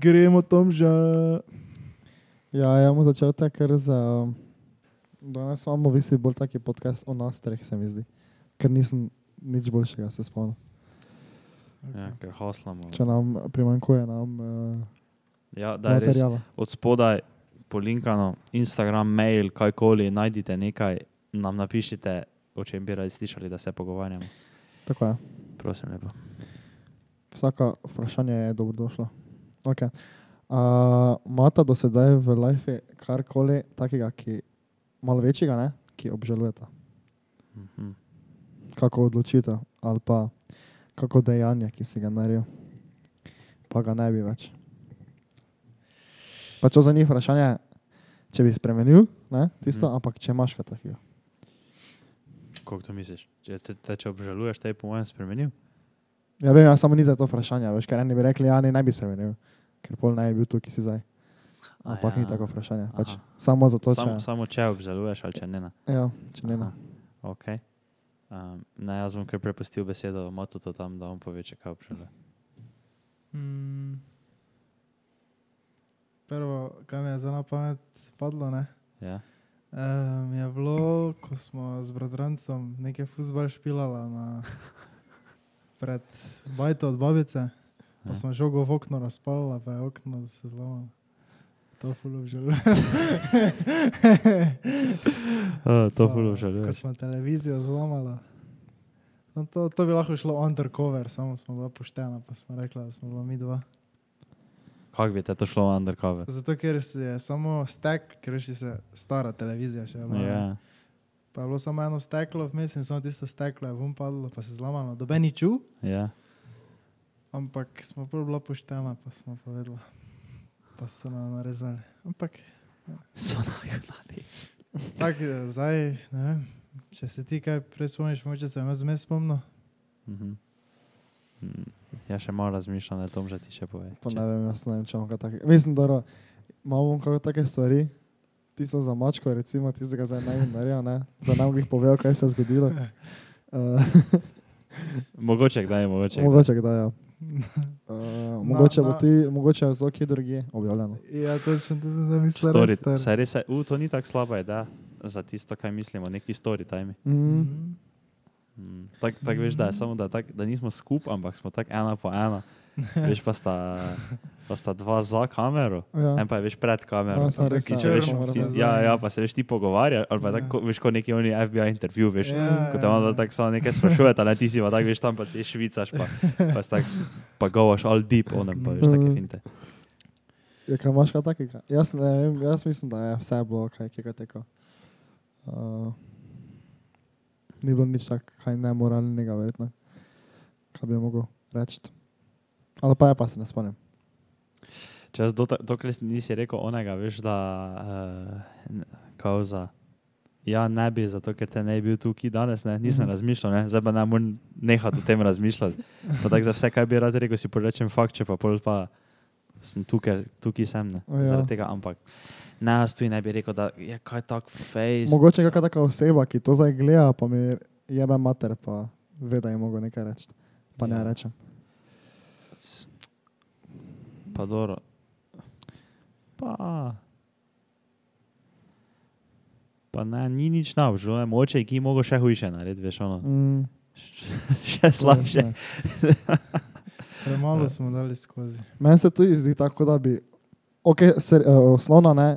gremo tam že. Ja, ja, bomo začel tako, ker za... Danes imamo visi bolj taki podcast o nas treh, se mi zdi. Ker nisem nič boljšega se spomnil. Ja, ker hoslamo. Če nam primankuje nam uh, Ja, da je res od spodaj polinkano, Instagram, mail, kajkoli, najdite nekaj, nam napišite, o čem bi radi slišali, da se pogovarjamo. Tako je. Prosim lepo. Vsaka vprašanje je dobrodošla. Okay. Uh, Mata do sedaj v life karkoli takega, ki malo večjega, ne? ki obžalujete. Mhm. Kako odločitev ali pa kako dejanje, ki si ga naredil, pa ga ne bi več. Pa če za njih vprašanje, če bi spremenil, ne, tisto, mm. ampak če imaš kaj takega. Kako to misliš? Če te, te če obžaluješ, te je po mojem spremenil? Ja, vem, ja, samo ni za to vprašanje, veš, ker eni bi rekli, ja, ne, ne bi spremenil, ker pol ne bi bil tu, ki si zdaj. A Ampak ja. ni tako vprašanje. Pač, Aha. samo zato, če, Samo, samo če obžaluješ ali če ne. ne. ja, če ne. Aha, Okay. Um, ne, jaz bom kar prepustil besedo Matutu tam, da on pove, če kaj obžaluje. Mm. Prvo, kar mi je zdaj na pamet padlo, ne, Ja? um, je bilo, ko smo z bratrancem nekaj fuzbol špilala na, pred bajto od babice, pa Ja. smo žogo v okno razpalila, pa je okno se zlomilo. To fulov želim. To Pa, ful Ko smo televizijo zlomili. No, to, to bi lahko šlo undercover, samo smo bila poštena, pa smo rekli, da smo bila mi dva. Kako bi te to šlo undercover? Zato, ker si je samo stek, ker si se stara televizija še ima. Ja. Pa je bilo samo eno steklo vmes in samo tisto steklo je vum padlo, pa se zlomilo. Doben ni čul, Ja. ampak smo prvo bila poštena, pa smo povedali. Pa so nam narezali. Ampak So najbolj tako, eh, zdaj, ne vem, če se ti kaj prej spomniš, moče se me zmes spomnil. Mhm. Mm, Ja še malo razmišljam, da Tom že ti še pove. Pa ne vem, jaz ne vem, če imam kaj takega. Mislim, da imamo kako take stvari. Ti so za mačko, recimo, tistega bi naredil, ne? Za nam jih povedal, kaj se je zgodilo. Uh, Mogoče kdaj, mogoče. mogoče kdaj, ja. Uh, mogoče, bo na- ti, mogoče je to kje drugje objavljeno. Ja, točno to sem zamislil. Story, saj res je, uh, to ni tako slaba ideja za tisto, kaj mislimo, neki story time. Mm. Mm. Tako tak veš, da je samo, da, tak, da nismo skupaj, ampak smo tako ena po ena. Veš, pa sta, pa sta dva za kamero, Ja. en pa je veš pred kamero. Ja, res, Ki se veš, moram ja, ja, pa se veš ti pogovarjaš, ali pa Ja. tako, veš, kot neki oni FBI intervju, veš, Ja, ko te ja, onda ja. tako samo nekaj sprašujete, ali ti si pa tako, veš, tam pa ti švicaš, pa, pa, si tak, pa govaš all deep, onem pa veš, take Mhm. finte. Je kaj imaš kaj takega? Jaz ne vem, jaz mislim, da je vse bilo kaj, ki ga teka. Uh, ni bilo nič tako, kaj nemoralnega, verjetno. Kaj bi mogel reči. Ali pa je, pa se ne spomnim. Če jaz dota- dokler nisi rekel onega, veš, da uh, kauza. Ja, ne bi, zato ker te ne bi bil tukaj danes, ne? nisem Mhm. razmišljal, ne? zdaj pa ne morem nehati o tem razmišljati. Pa tako za vse, kaj bi rad rekel, si porečem fakt, če pa pol pa sem tukaj, tukaj sem, ne? Ja. zaradi tega, ampak ne, jaz tu ne bi rekel, da je kaj tak face. Mogoče je kakšna taka oseba, ki to zdaj gleda, pa mi jebe mater, pa ve, da je mogel nekaj reči. Pa ne Ja. rečem. Pa dobro. Pa. Pa ne, ni nič naučil, moče, ki je mogel še hujše narediti, veš, ono. Mm, še slabše. ne. Premalo smo dali skozi. Meni se tudi zdi tako, da bi, ok, ser, uh, osnovno ne,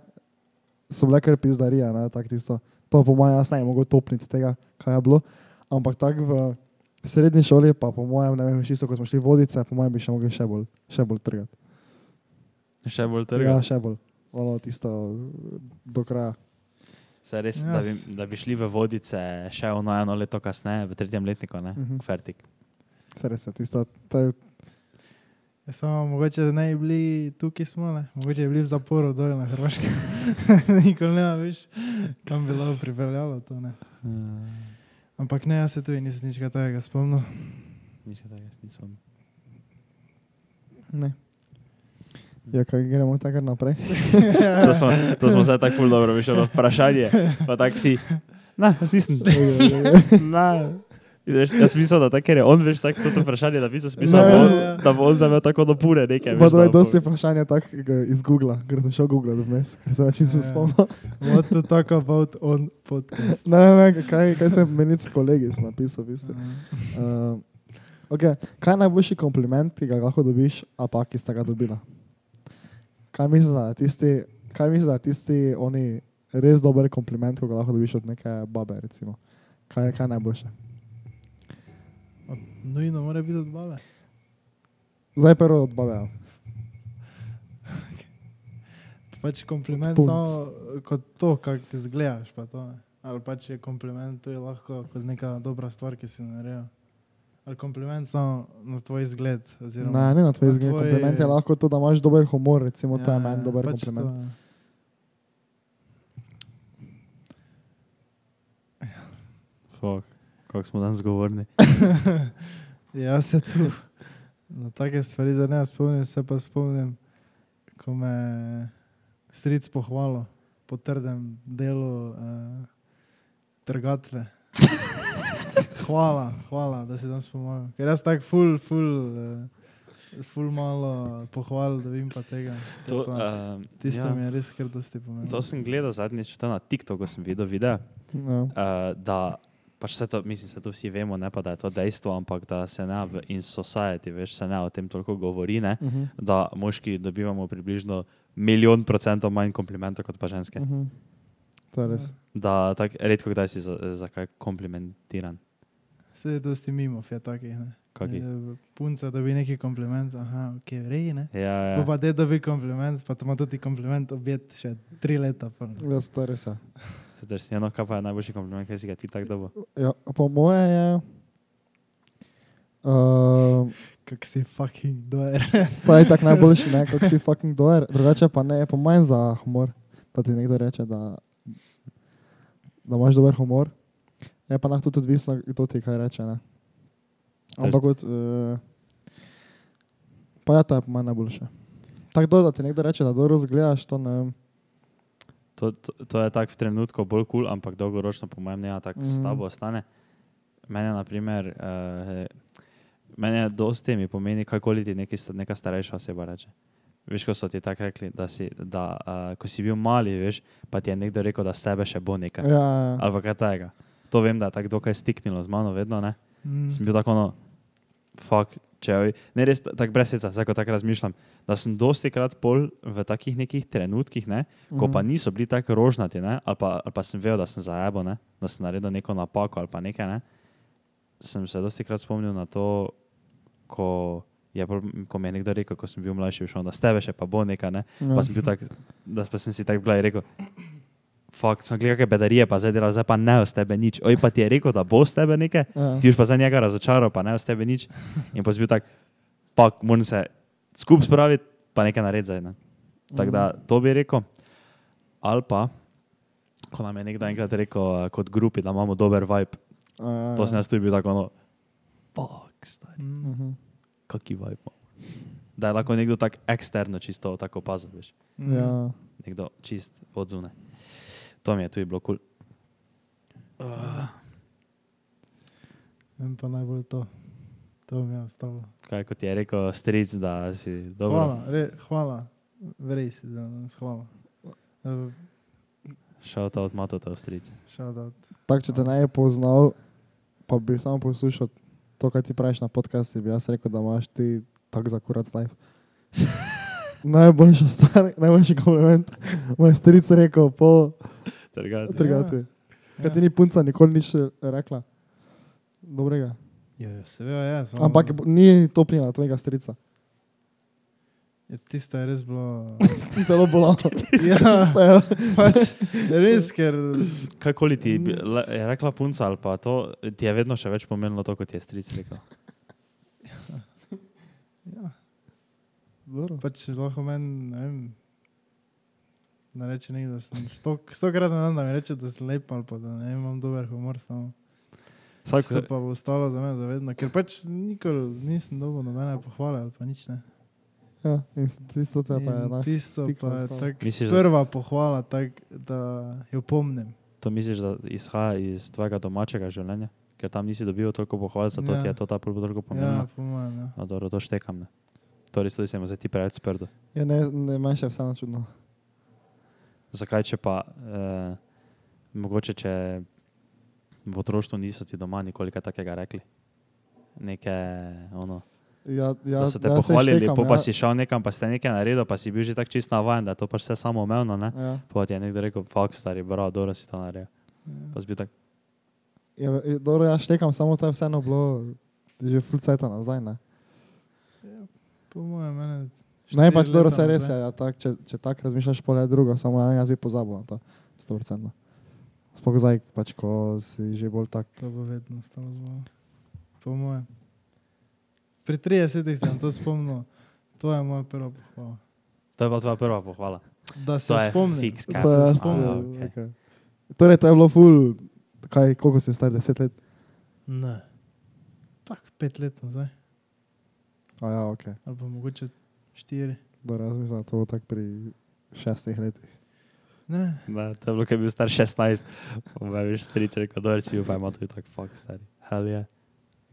so bile kar pizdarije, ne, tako tisto. To po mojem jaz ne bi mogel topniti tega, kaj je bilo. Ampak tako v srednji šoli, pa po mojem, ne vem, čisto, ko smo šli vodice, po mojem bi še mogli še bolj, še bolj trgati. Še bolj Ja, trga. še bolj. Malo tisto do kraja. Se res, Ja, da bi, da bi šli v vodice še ono eno leto kasneje, v tretjem letniku, ne? Mhm. Fertik. Se res je, tisto, to je, Ja, samo mogoče ne bi bili tukaj smo, ne? mogoče bi bili v zaporu dol na Hrvaškem. Nikoli ne veš, kam bi lahko pripeljalo to. Ne? Ampak ne, jaz se tudi nisem nič takega spomnil. Nič takega nisem. ne. Ja, kaj gremo tako naprej. To smo, to smo zdaj tako dobro, veš, ono vprašanje. Pa tako si, na, jaz nisem. Na, Veš, jaz mislim, da tako, ker je on veš tako to vprašanje napisal, smisel, Ne, da, on- ja, ja. da bo on zavel tako do pure nekaj. Pa to je da dosti vprašanje tak iz Google, ker sem šel Google vmes, ker sem Ja. spomnil. What to talk about on podcast. Ne, ne, ne, kaj, kaj sem meni s kolegi napisal, v bistvu. Uh, okay. Kaj je najboljši kompliment, ki ga lahko dobiš, a pa ki ste ga dobila? Kaj misliš, da tisti, kaj misliš, da tisti oni res dober kompliment, ko ga lahko dobiš od neke babe, recimo? Kaj je, kaj je najboljše? Nujno mora biti od bave. Zdaj prvo od babe. ja. Pač kompliment samo kot to, kako ti zgledaš. Pa to, ne. Ali pač je kompliment tudi lahko kot neka dobra stvar, ki si jo naredil. Ali kompliment samo na tvoj izgled. Oziroma, Ne, ne na tvoj na izgled. tvoj- Kompliment je lahko to, da imaš dober humor, recimo to je Ja, meni ja, dober pač kompliment. To, ja. Fuck, kako smo danes govorni. Ja, se tu na take stvari zdaj ne spomnim, se pa spomnim, ko me stric pohvalo po trdem delu uh, trgatve. Hvala, hvala, da si danes pomagal. Ker jaz tako ful, ful, uh, ful malo pohval, da vim pa tega. To, pa, uh, tisto ja, mi je res kar dosti pomenilo. to sem gledal zadnjič, to na TikToku sem videl video, Ja. uh, da pač vse to, mislim, da to vsi vemo, ne pa da je to dejstvo, ampak da se ne v in society, veš, se ne o tem toliko govori, ne, Uh -huh. da moški dobivamo približno milijon procentov manj komplimentov kot pa ženske. Uh -huh. To je res. Da tako redko kdaj si za, za kaj komplimentiran. Vse je dosti mimo, je takih. ne. Kaki? Punca dobi neki kompliment, aha, ok, rej, ne. Ja, Ja. ja. Pa te dobi kompliment, pa ima tudi kompliment objed še tri leta. pol. Ja, je res. Ja. Se drži, eno, kaj pa je najboljši kompliment, kaj si ga ti tako dobo. Ja, po moje je. Uh, Kak si fucking doer. to je tako najboljši, ne, kako si fucking doer. Drugače pa ne, je po mojem za humor. Da ti nekdo reče, da, da imaš dober humor. Je pa lahko tudi odvisno, kdo ti kaj reče. Ne. Ampak kot. Uh, pa ja, to je po mojem najboljše. Tako do, da ti nekdo reče, da dobro zgledaš, to ne vem. To, to, to je tako v trenutku bolj kul, cool, ampak dolgoročno, po mojem, ne, tako mm. s Mhm. tabo ostane. Mene, na primer, uh, mene dosti mi pomeni, kakoli ti neki, neka starejša oseba reče. Veš, ko so ti tako rekli, da, si, da uh, ko si bil mali, veš, pa ti je nekdo rekel, da s tebe še bo nekaj. Ja, ja. Ali kaj tega. To vem, da je tako dokaj stiknilo z mano vedno, ne. Mm. Sem bil tako, no, fuck, če ne res tako brez srca, tako razmišljam, da sem dosti krat pol v takih nekih trenutkih, ne, ko pa Mhm. niso bili tako rožnati, ne, ali, pa, ali pa sem vedel, da sem zajabo, ne, da sem naredil neko napako ali pa nekaj, ne, sem se dosti krat spomnil na to, ko, je, ko mi je nekdo rekel, ko sem bil mlajši, šel, da s tebe še pa bo nekaj, ne, Ja. pa sem bil tak, da pa sem si tako blaj rekel, fuck, sem gledal, kakšne bedarije, pa zdaj delal, zdaj pa ne s tebe nič. Oj, pa ti je rekel, da bo s tebe nekaj, Ja. ti už pa za njega razočaral, pa ne s tebe nič. In pa si bil tak, fuck, moram se skupaj spraviti, pa nekaj narediti zdaj. Ne. Tako da to bi rekel. Ali pa, ko nam je nekdo enkrat rekel, eh, kot grupi, da imamo dober vibe, Ja, to sem jaz tudi bil tako, no, fuck, stari, Mm. Mhm. kaki vibe. imamo. Da je lahko nekdo tako eksterno čisto tako opazil, veš. Mm. Ja. Nekdo čist od zune. To mi je tudi bilo kul. Cool. Uh, Vem pa najbolj to. To mi je ostalo. kaj kot je rekel stric, da si dobro. Hvala, re, hvala. Vrej si danes, hvala. Uh, Šel ta od Mato, ta stric. Shout out. Tako, če te ne je poznal, pa bi samo poslušal to, kaj ti praviš na podkastu, bi jaz rekel, da imaš ti tako za kurac life. Najboljša stvar, najboljši kompliment. Moj stric rekel po Trgati. trgatvi. Kaj ti ni punca nikoli nič rekla? Dobrega. Ja, ja, se ve, ja. Samo, Ampak ni topnila tvojega strica. Ja, tisto je res bilo. Ti se zelo bolalo. ja, pač, res, ker. Kakoli ti je rekla punca ali pa to, ti je vedno še več pomenilo to, kot je stric rekel. Dobro. pač lahko meni, ne vem. Da reče nekdo, da sem sto, stokrat na dan, da mi reče, da sem lep ali pa da ne vem, imam dober humor. Samo. Vsak, To pa bo ostalo za me zavedno, ker pač nikoli nisem dobil nobene pohvale ali pa nič ne. Ja, in tisto te pa je na tisto pa je ostalo. tak, Misliš, da- prva pohvala, tak, da jo pomnim. to misliš, da izhaja iz tvojega domačega življenja, ker tam nisi dobil toliko pohval, zato Ja. ti je to ta pol toliko Ja, pomembno. po mojem. Ja. Ja. dobro, to štekam. Ne. Torej, tudi se mu zdaj ti preveč sprdo. Ja, ne, ne, meni še vseeno čudno. Zakaj, če pa, eh, mogoče, če v otroštvu niso ti doma nikoli kaj takega rekli? Neke, ono, Ja, ja, da so te ja, pohvalili, štekam, po pa ja. si šel nekam, pa si nekaj naredil, pa si bil že tako čist navaden, da je to pač vse samoumevno, ne? Ja. Pa ti je nekdo rekel, fakt stari, bravo, dobro si to naredil. Pa si bil tak, Ja, dobro, ja štekam, samo to je vseeno bilo že full cajta nazaj. Ne, Po mojem, mene. ne štiri pač dobro, se res je, ja, tak, če, če tako razmišljaš, pol je drugo, samo ja, jaz bi pozabil na to, 100%. Sploh zdaj, pač ko si že bolj tak. To bo vedno stalo z mano. Po mojem. Pri 30 sem to spomnil. To je moja prva pohvala. to je bila tvoja prva pohvala. Da se To je spomnim. fiks, kaj se spomnim. A, ja, okej. okej. Torej, to je bilo full, kaj, koliko si star, 10 let? Ne. Tak, pet let nazaj. A ja, ok. Ali pa mogoče štiri. Mislim, da to bo tako pri šestih letih. Ne. Ne, to je bilo, ko je bil star 16, pa me veš, stric rekel, dobro si bil, pa ima tudi tak fakt stari. Hell je. Yeah.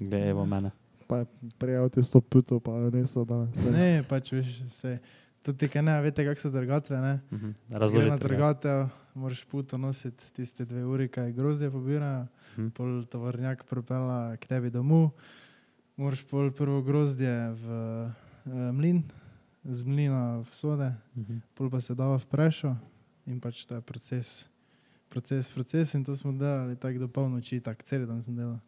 Glej, evo mene. Pa je prijel ti sto putov, pa ne so danes. ne, pač veš, vse. Tudi kaj ne, veste, kako so trgatve, ne? Mhm. Razloži Razloži. na trgatev, moraš puto nositi tiste dve uri, kaj grozdje pobirajo, Mhm. pol tovornjak propela k tebi domov, moraš pol prvo grozdje v eh, mlin, z mlina v sode, Mhm. pol pa se dava v prešo in pač to je proces. Proces, proces in to smo delali tako do polnoči, tako cel dan sem delal.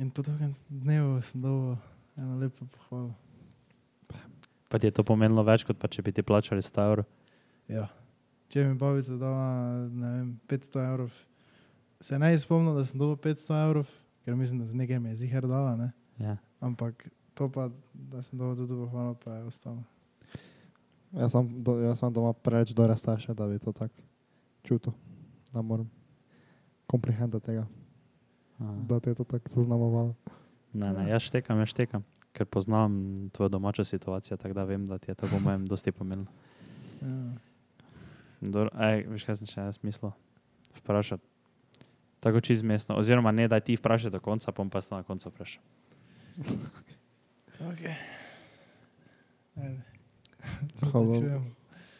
In po dolgem dnevu sem dobil eno lepo pohvalo. Pa ti je to pomenilo več, kot pa če bi ti plačali 100 evrov. Ja. Če mi babica dala vem, 500 evrov, se ne spomnim, da sem dobil 500 evrov, ker mislim, da z nekaj mi je zihar dala, ne? Ja. ampak to pa, da sem dobil tudi pohvalo, pa je ostalo. Jaz sem, do, jaz sem doma preveč dore starše, da bi to tako čutil. Da moram komprehendati tega, Aha. da te je to tako zaznamovalo. Ne, ne, jaz štekam, jaz štekam, ker poznam tvojo domačo situacijo, tako da vem, da ti je to po mojem dosti pomenilo. Ja. Dobro, ej, veš, kaj sem še jaz mislil? Vprašati. Tako čizmestno, oziroma ne, da ti vprašaj do konca, pa pa jaz na koncu vprašal. Okay. Hvala. Čujemo.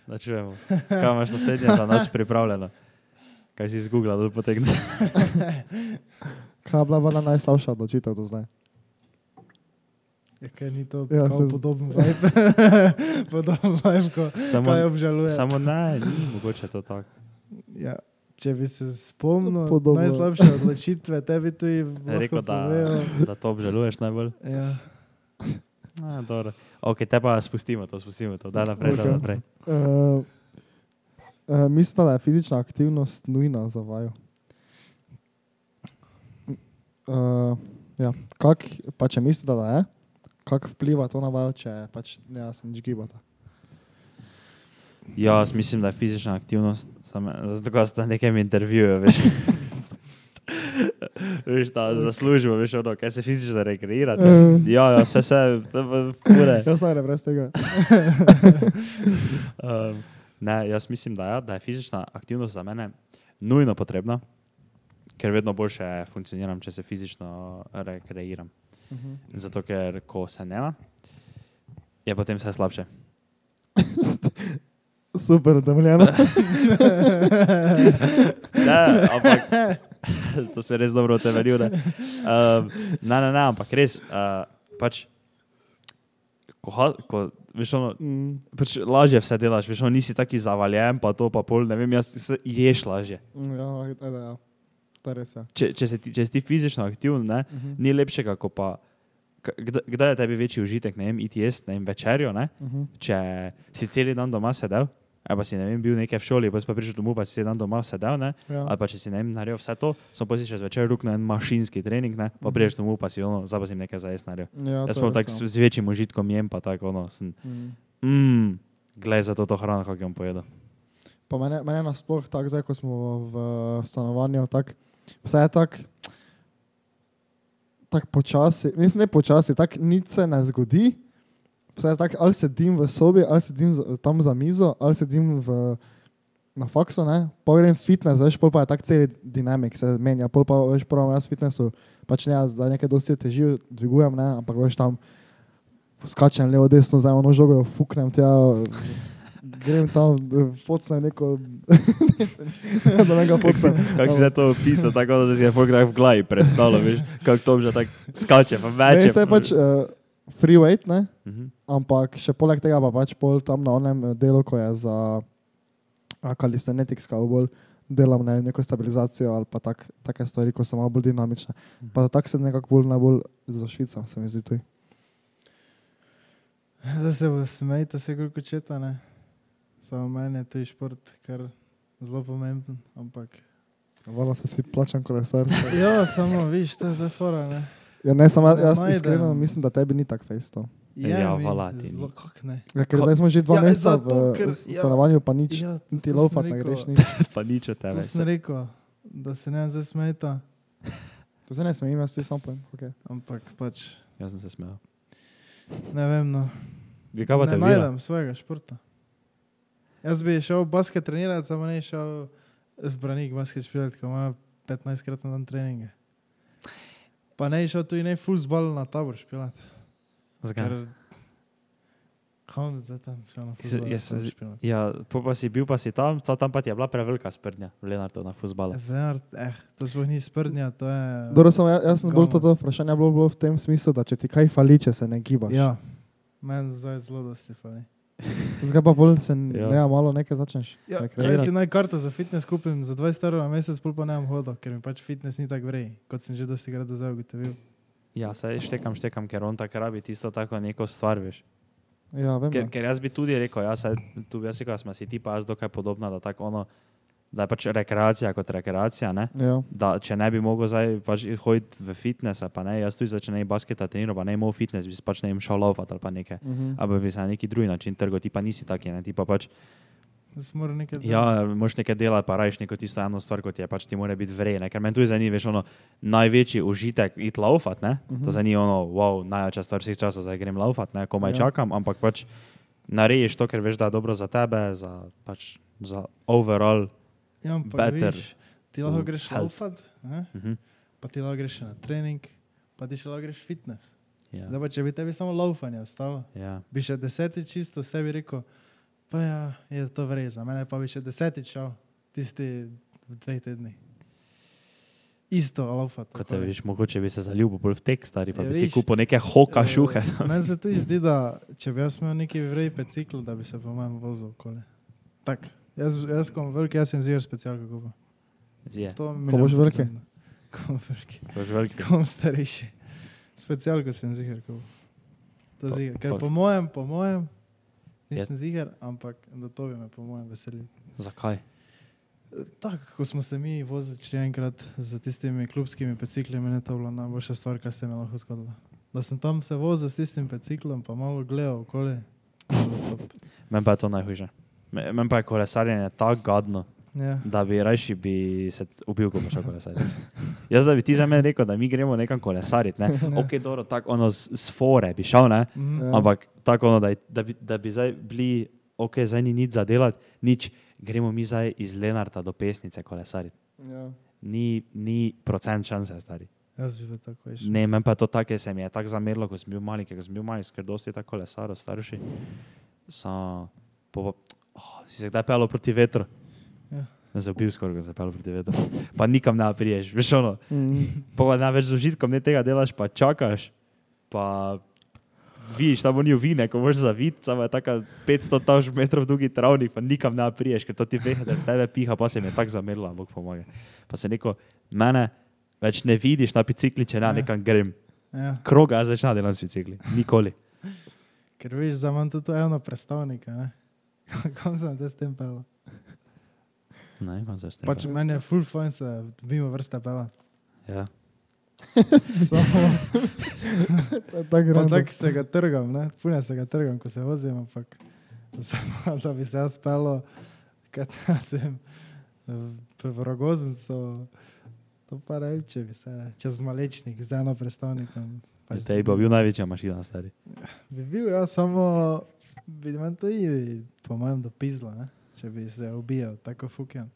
Da čujemo. Kaj imaš naslednje za nas pripravljeno? Kaj si izgooglal, da potegne? Kaj je bila bila najslabša odločitev do zdaj? Ja, kaj ni to Ja, se podoben vibe, podoben vibe, ko Samo, kaj obžaluje. samo ne, ni mogoče to tako. Ja. Če bi se spomnil Podobno. najslabše odločitve, tebi tudi Rekel, lahko da, povejo. da to obžaluješ najbolj. Ja. A, dobro. ok, te pa spustimo to, spustimo to. Daj naprej, okay. Ok. naprej. Uh, uh, mislim, da je fizična aktivnost nujna za vajo. Uh, ja. Kak, pa če mislite, da je, kako vpliva to na vajo, če pač ne se nič gibata? Ja, jaz mislim, da je fizična aktivnost, samo zato, ste na nekem intervjuju, veš. veš, da zaslužimo, veš, ono, kaj se fizično rekreira. Eh. Ja, ja, vse se, pure. Jaz ne brez tega. Um, ne, jaz mislim, da, ja, da je fizična aktivnost za mene nujno potrebna, ker vedno boljše funkcioniram, če se fizično rekreiram. Mhm. Zato, ker ko se ne, je potem vse slabše. Super, utemeljeno. Ne, ampak to se res dobro utemeljil. Ne, um, ne, ne, ne, ampak res. Uh, pač, ko, ko, veš, ono, Mm, pač lažje vse delaš, veš, ono, nisi taki zavaljen, pa to pa pol, ne vem, jaz se- ješ lažje. ja, ajde, ja. To je res. Ja. Če, če, ti, če si ti fizično aktiven, ne, Mhm. ni lepšega, kot pa. Kdaj, kdaj je tebi večji užitek, ne vem, iti jesti, ne vem, večerjo, ne? Mhm. če si cel dan doma sedel, ali pa si ne vem, bil nekaj v šoli, pa si pa prišel domov, pa si dan doma sedel, ne? Ja. ali pa če si ne vem, naredil vse to, sem pa si še zvečer ruk na en mašinski trening, ne? pa Mhm. priješ domov, pa si ono, zdaj pa si nekaj za jesti naredil. Ja, Jaz je tako ja. z večjim užitkom jem, pa tako ono, sem, Mm. mm, glej za to, to hrano, kako jim pojedo. Pa mene, mene nasploh tako, zdaj ko smo v stanovanju, tak, vse je tako tak počasi, mislim ne počasi, tako nič se ne zgodi. Tako, ali sedim v sobi, ali sedim za, tam za mizo, ali sedim v na faksu, ne, pa grem fitness, veš, pol pa je tak cel dinamik se menja, pol pa veš, pravim jaz v fitnessu, pač ne, jaz zdaj nekaj dosti teži dvigujem, ne, ampak veš tam skačem levo, desno, zdaj ono žogo fuknem tja, grem tam, focnem neko, da ne ga focnem. Kako si se to opisal, tako da si je folk tak v glavi predstavljal, veš, kako to že tako skače, pa več. Ne, se je pač uh, free weight, ne, Mhm. Ampak še poleg tega pa pač pol tam na onem eh, delu, ko je za a, calisthenics, ko bolj delam ne, vem, neko stabilizacijo ali pa tak, take stvari, ko so malo bolj dinamične. Pa tako se nekako bolj najbolj za Švico, se mi zdi tu. Zdaj se bo smejta, se koliko četa, ne. Samo meni je to šport, kar zelo pomemben, ampak. Vala se si plačam kolesarstvo. Ja, samo viš, to je zdaj fora, ne. Ja, ne, samo jaz najdem. iskreno mislim, da tebi ni tak fejs to. Je Ja, mi vala ti Zelo ni. kak ne. Ja, ker zdaj smo že dva Ja, meseca zato, v s- ja. stanovanju, pa nič, Ja, to laufat ne greš. Nič. pa nič od To tebe. sem rekel, da se ne zdaj smeta, To se ne smejim, jaz ti sam povem. Okay. ampak pač Jaz sem se smejal. ne vem. No. Vi kaj pa te ne vira? najdem svojega športa. Jaz bi šel basket trenirati, samo ne šel v branik basket špilati, ko ima 15 krat na dan treninge. Pa ne šel tudi ne fuzbol na tabor špilati. Zakaj? Kam zdaj tam šel na špilati? Ja, po pa si bil, pa si tam, ta- tam pa ti je bila prevelika sprdnja v Lenartu na fuzbalu. Venard, eh, to sploh ni sprdnja, to je... Dobro, samo jaz, jaz sem bolj Gama. to vprašanje bilo, bilo v tem smislu, da če ti kaj fali, če se ne gibaš. Ja, meni zdaj zelo dosti fali. Zdaj pa bolj se Ja. ja. ne, malo nekaj začneš. Ja, jaz si naj karto za fitness kupim za 20 evrov na mesec, pol pa ne bom hodil, ker mi pač fitness ni tako vrej, kot sem že dosti krat do zdaj ugotovil. Ja, saj štekam, štekam, ker on tako rabi tisto tako neko stvar, veš. Ja, vem. Ker, ja. ker jaz bi tudi rekel, ja, saj, tu bi jaz rekel, da smo si ti pa jaz dokaj podobna, da, tako ono, da je pač rekreacija kot rekreacija, ne? Ja. da če ne bi mogel zdaj pač hoditi v fitness, pa ne, jaz tudi začne ne basketa treniral, pa ne imel fitness, bi pač ne im šel laufati ali pa nekaj. Mhm. Ali bi se na neki drugi način trgal, ti pa nisi taki, ne, ti pa pač, nekaj delati. ja, moš nekaj delati, pa rajš neko tisto eno stvar, kot je pač ti mora biti vrej, ne, ker meni tudi zdaj ni, veš, ono, največji užitek iti laufati, ne, Mhm. to zdaj ni ono, wow, največja stvar vseh časov, zdaj grem laufati, ne, komaj Ja. čakam, ampak pač narediš to, ker veš, da je dobro za tebe, za, pač, za overall. Ja, ampak better viš, ti lahko v greš health. laufat, ne? Mhm. pa ti lahko greš na trening, pa ti še lahko greš fitness. Ja, Zdaj pa če bi tebi samo laufanje ostalo, ja. bi še desetič čisto sebi rekel, pa ja, je to vrej, za mene pa bi še desetič šel, tisti v dveh tednih. Isto laufat. Kot te vidiš, mogoče bi se zaljubil bolj v tek, stari, pa Ja, bi si viš, kupil neke hoka šuhe. Meni se tudi zdi, da če bi jaz imel neki vrej bicikl, da bi se po mojem vozil okoli. Tak, jaz, jaz kom veliki, jaz sem ziger specialko kupil. To Ko boš veliki? Ko boš veliki. boš veliki. Ko bom starejši. Specialko sem ziger kupil. To ziger. Ker po mojem, po mojem, Je- nisem ziger, ampak da to bi me po mojem veselil. Zakaj? Tako, ko smo se mi vozili enkrat z tistimi klubskimi bicikli, je to bila najboljša stvar, kar se mi lahko zgodila. Da sem tam se vozil s tistim biciklom, pa malo gledal okoli. Meni pa je to najhujše. Me- Meni pa je kolesarjenje tako gadno, Ja. da bi rajši bi se ubil, ko bi šel kolesariti. Jaz da bi ti za mene rekel, da mi gremo nekam kolesariti, ne? Ne. Ok, dobro, tako ono s, s fore bi šel, ne? Mhm. Ja. Ampak tako ono, da, je- da, bi, da bi zdaj bili, ok, zdaj ni nič za delati, nič, gremo mi zdaj iz Lenarta do pesnice kolesariti. Ja. Ni, ni procent šanse, stari. Jaz bi bil tako veš. Ne, meni pa je to tako, ker se mi je tako zamerilo, ko sem bil mali, ker sem bil mali, ker dosti tako kolesaro, starši. So, po, oh, si se kdaj pelo proti vetru? Ja. Ne se bil skoraj, ko se pelo proti vetru. Pa nikam ne priješ, veš ono. Mhm. Pa pa največ z užitkom ne tega delaš, pa čakaš. Pa vidiš, tam ni ovine, ko moraš zaviti, samo je tako 500 taž metrov dolgi travnik, pa nikam ne priješ, ker to ti ve, da v tebe piha, pa se mi je tako zamerilo, bog pomaga. Pa se neko, mene več ne vidiš na bicikli, če ne Ja. nekam grem. Ja. Kroga jaz več ne delam s bicikli, nikoli. Ker veš, za manj tudi eno predstavnika. Ne? Kam sem te s tem pel? Ne, kam se s tem. Pač meni je full fajn se mimo vrste pelati. Ja. Samo tako pa tako se ga trgam, ne? Pune se ga trgam, ko se vozim, ampak samo da bi se jaz pelo, kaj ta sem v rogoznico, to pa ne vem, če bi se, ne? čez malečnik z eno predstavnikom. Pač Zdaj bi bil največja mašina, stari. Bi bil, ja, samo bi meni to i, po mojem, dopizlo, ne? če bi se ubijal, tako fuken.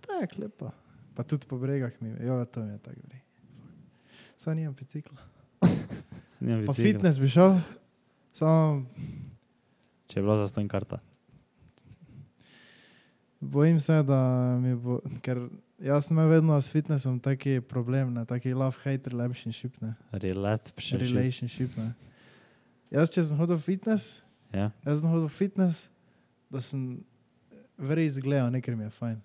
Tak, lepo. Pa tudi po bregah mi, jo, to mi je tako gre. Samo nimam bicikla. Nimam Pa bicikla. fitness bi šel, samo Če je bilo za stojn karta. bojim se, da mi bo, ker jaz sem vedno s fitnessom taki problem, ne, taki love-hate relationship, ne, Relat, pšeši. relationship, ne. Jaz, če sem hodil fitness, Ja. jaz sem hodil fitness, da sem verjetno izgledal, nekaj mi je fajn.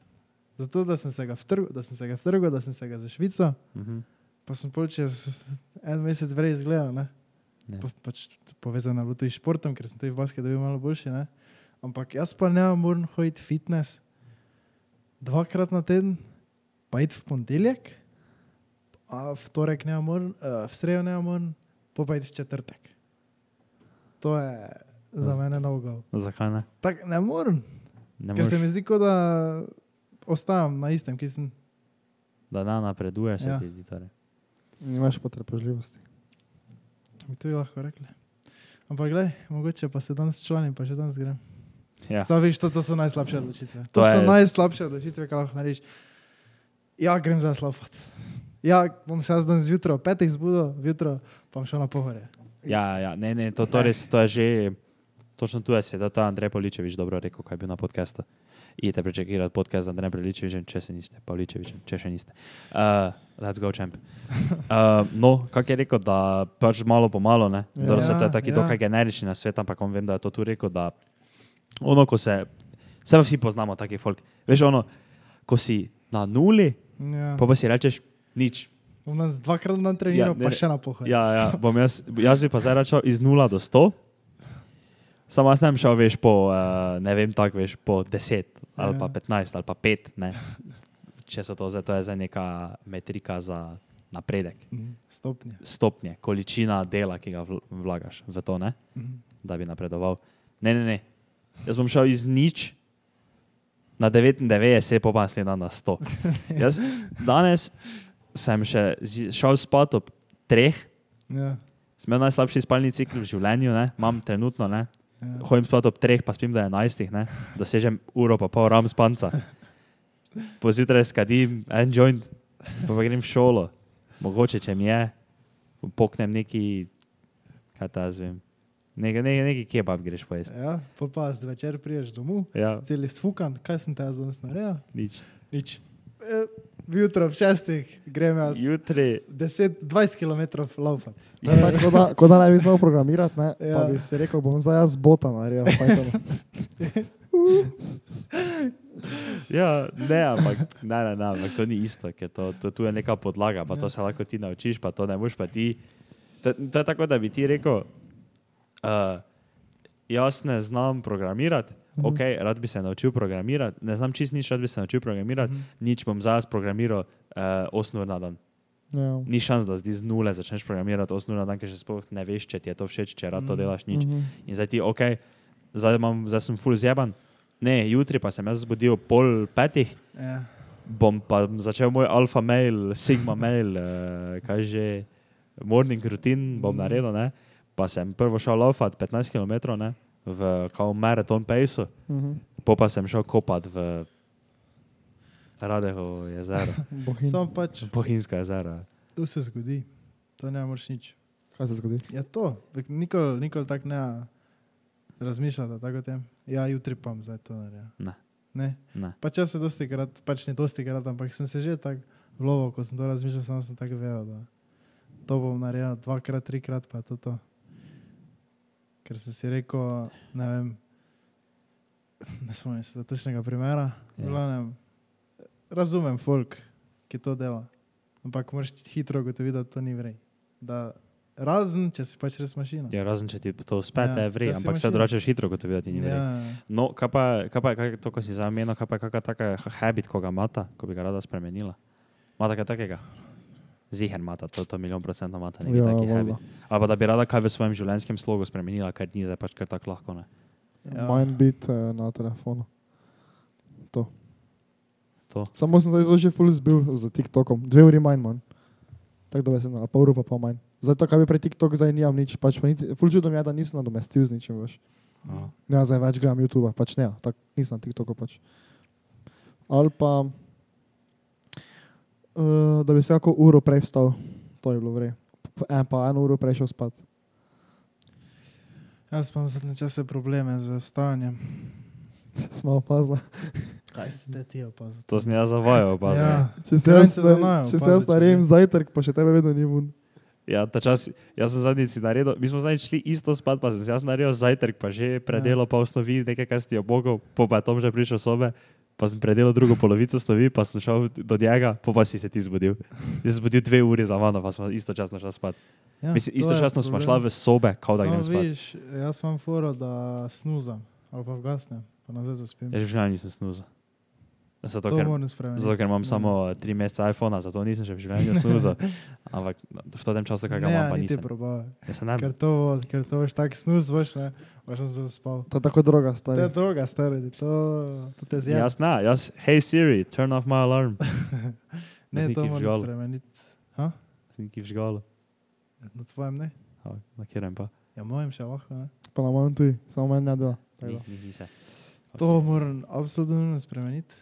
Zato, da sem se ga vtrgal, da sem se ga vtrgal, da sem se ga za Švico, Mhm. Pa sem pol čez en mesec verjetno izgledal, ne. Ja. Pa, pač povezano je bilo tudi s športom, ker sem tudi v basketu bil malo boljši. Ne? Ampak jaz pa ne moram hoditi fitness dvakrat na teden, pa iti v ponedeljek, a v torek ne morem, uh, v sredo ne morem, pa pa iti v četrtek. To je za Z- mene nogo. Zakaj ne? Tak ne morem, ne ker se moreš, mi zdi, da ostajam na istem, ki sem. Da ne napreduješ, se Ja. ti zdi torej. Nimaš potrpežljivosti. Bi to lahko rekli. Ampak gledaj, mogoče pa se danes članim, pa še danes grem. Ja. Samo vidiš, to, to so najslabše odločitve. To To, to so je- najslabše odločitve, kaj lahko narediš. Ja, grem za slofat. Ja, bom se jaz danes zjutraj, ob petih zbudil, jutro pa bom šel na pohore. Ja, ja, ne, ne, to, to, res, to je že, točno tu je sedel ta Andrej Poličevič dobro rekel, kaj je bil na podkastu. Idite prečekirati podcast z Andrejem Poličevičem, če se niste, Poličevičem, če še niste. Uh, let's go, champ. Uh, no, kak je rekel, da pač malo po malo, ne? Ja. Dobro, se to je Ja, taki ja. dokaj generični na svet, ampak on vem, da je to tu rekel, da ono, ko se, vse vsi poznamo taki folk, veš ono, ko si na nuli, Ja. pa pa si rečeš nič, Bom nas dvakrat na treniral, Ja, ne, pa še na pohore. Ja, ja bom jaz, jaz bi pa zdaj račal iz 0 do 100. Samo jaz bi šel, veš, po, uh, ne vem, tako, veš, po 10 ali pa Ja. 15 ali pa 5, ne. Če so to to je zdaj neka metrika za napredek, Mhm, Stopnje. stopnje, količina dela, ki ga vl- vlagaš v to, ne, Mhm. da bi napredoval. Ne, ne, ne. Jaz bom šel iz nič na 99, pa pa naslednji dan na 100. Jaz danes sem še šel spat ob treh, Ja. Sem imel najslabši spalni cikl v življenju, ne? imam trenutno, ne? Ja. hodim spat ob treh, pa spim do enajstih, ne? dosežem uro pa pol ram spanca. Pozjutraj skadim en joint, pa, pa grem v šolo, mogoče če mi je, poknem neki, kaj ta jaz vem, neki, neki, neki kebab greš pojesti. ja, pol pa zvečer priješ domov, Ja, celi sfukan, kaj sem te jaz danes naredil? nič. Nič. E, Jutro ob šestih grem jaz Jutri, 10-20 km laufat. Ne, tako, kot da, kot da ne bi znal programirati, ne, ja. pa Ja. bi si rekel, bom zdaj jaz bota naredil. ja, ne, ampak, ne, ne, ne, ampak to ni isto, ker to, to, tu je neka podlaga, pa to se lahko ti naučiš, pa to ne boš pa ti. To, to je tako, da bi ti rekel, uh, jaz ne znam programirati, Mhm. ok, rad bi se naučil programirati, ne znam čist nič, rad bi se naučil programirati, Mhm. nič bom zdaj programiral uh, 8 ur na dan. Ja. Ni šans, da zdaj z nule začneš programirati 8 ur na dan, ker še sploh ne veš, če ti je to všeč, če rad to Mhm. delaš nič. Mhm. In zdaj ti, ok, zdaj, imam, zdaj sem full zjeban. Ne, jutri pa sem jaz zbudil pol petih, Ja. bom pa začel moj alfa mail, sigma mail, uh, kaj že, morning routine bom Mm. naredil, ne? pa sem prvo šel laufat 15 km ne? V maraton pejsu, Mhm. po pa sem šel kopat v Radeho jezero, Bohin. Samo pač, Bohinjsko jezero. to se zgodi, to ne moreš nič. Kaj se zgodi? Ja, to, nikoli, nikoli tako ne razmišljate, tako o tem. Ja, jutri pa bom zdaj to naredil. Ne. Ne. Ne. Pač jaz se dosti krat, pač ne dosti krat, ampak sem se že tako vloval, ko sem to razmišljal, samo sem tako vedel, da to bom naredil dvakrat, trikrat, pa je to to. Ker sem si rekel, ne vem, ne spomnim se točnega primera, Ja. ja. razumem folk, ki to dela, ampak moraš hitro ugotoviti, da to ni vrej. Da, razen, če si pač res mašina. Ja, razen če ti to uspe, Ja, te vrej, da ampak se drugače hitro kot videti ni vrej. Ja, No, kaj pa, kaj pa kaj, to, ko si zamenil, kaj pa je kakšna taka habit, ko ga mata, ko bi ga rada spremenila? Mata kaj takega? Ziher mata, to, to milijon procentov mata, neki Ja, taki valjda. habit. Ali pa da bi rada kaj v svojem življenjskem slogu spremenila, kar ni zdaj pač kar tako lahko. Ne? Ja. Mind bit eh, na telefonu. To. To. Samo sem zdaj že full zbil z TikTokom. Dve uri manj, manj. Tako da vesel, a pol ure pa pa manj. Zdaj to, kar bi pre TikTok zdaj nimam nič, pač pa niti, full čudom je, da nisem nadomestil z ničim več. Aha. Ja, zdaj več gledam YouTube, pač ne, tako nisem na TikToku pač. Ali pa, uh, da bi se kako uro prej vstal, to je bilo vre. En pa eno uro prej šel spat. Jaz pa imam zadnje čase probleme z vstajanjem. Smo opazili. Kaj ste ti opazili? To sem jaz zavajal, pa ja. Ja, Če se jaz, zanajo, če se jaz naredim zajtrk, pa še tebe vedno ni vun. ja, ta čas, jaz sem zadnjič naredil, mi smo zadnjič šli isto spat, pa sem jaz naredil zajtrk, pa že predelo pa osnovi, nekaj, kar si ti obogel, po pa je Tom že prišel sobe, pa sem predelal drugo polovico snovi, pa sem šel do njega, po pa si se ti zbudil. Ti si zbudil dve uri za mano, pa smo istočasno šli spat. ja, Mislim, istočasno smo šli v sobe, kao da Samo grem spat. Vidiš, jaz imam foro, da snuzam ali pa vgasnem, pa nazaj zaspim. Jaz že življenju nisem snuzal. Zato, to ker, spremeniti. zato, ker imam Ja. samo tri mesece iPhona, zato nisem še v življenju snuzal. Ampak v tem času, kaj ga imam, pa nisem. se ne Ker to, ker to veš tak snuz, boš ne, boš sem se zaspal. To je tako droga, To je stari. droga, stari, to, to te zjede. Jaz ne, jaz, hej Siri, turn off my alarm. Ne, to nekaj moram vžgal. spremeniti. Neki vžgal, Na tvojem ne? na kjerem pa. Ja, mojem še lahko, ne? Pa na mojem tudi, samo meni ne dela. Tako Ni, da. ni, ni se. To moram absolutno spremeniti.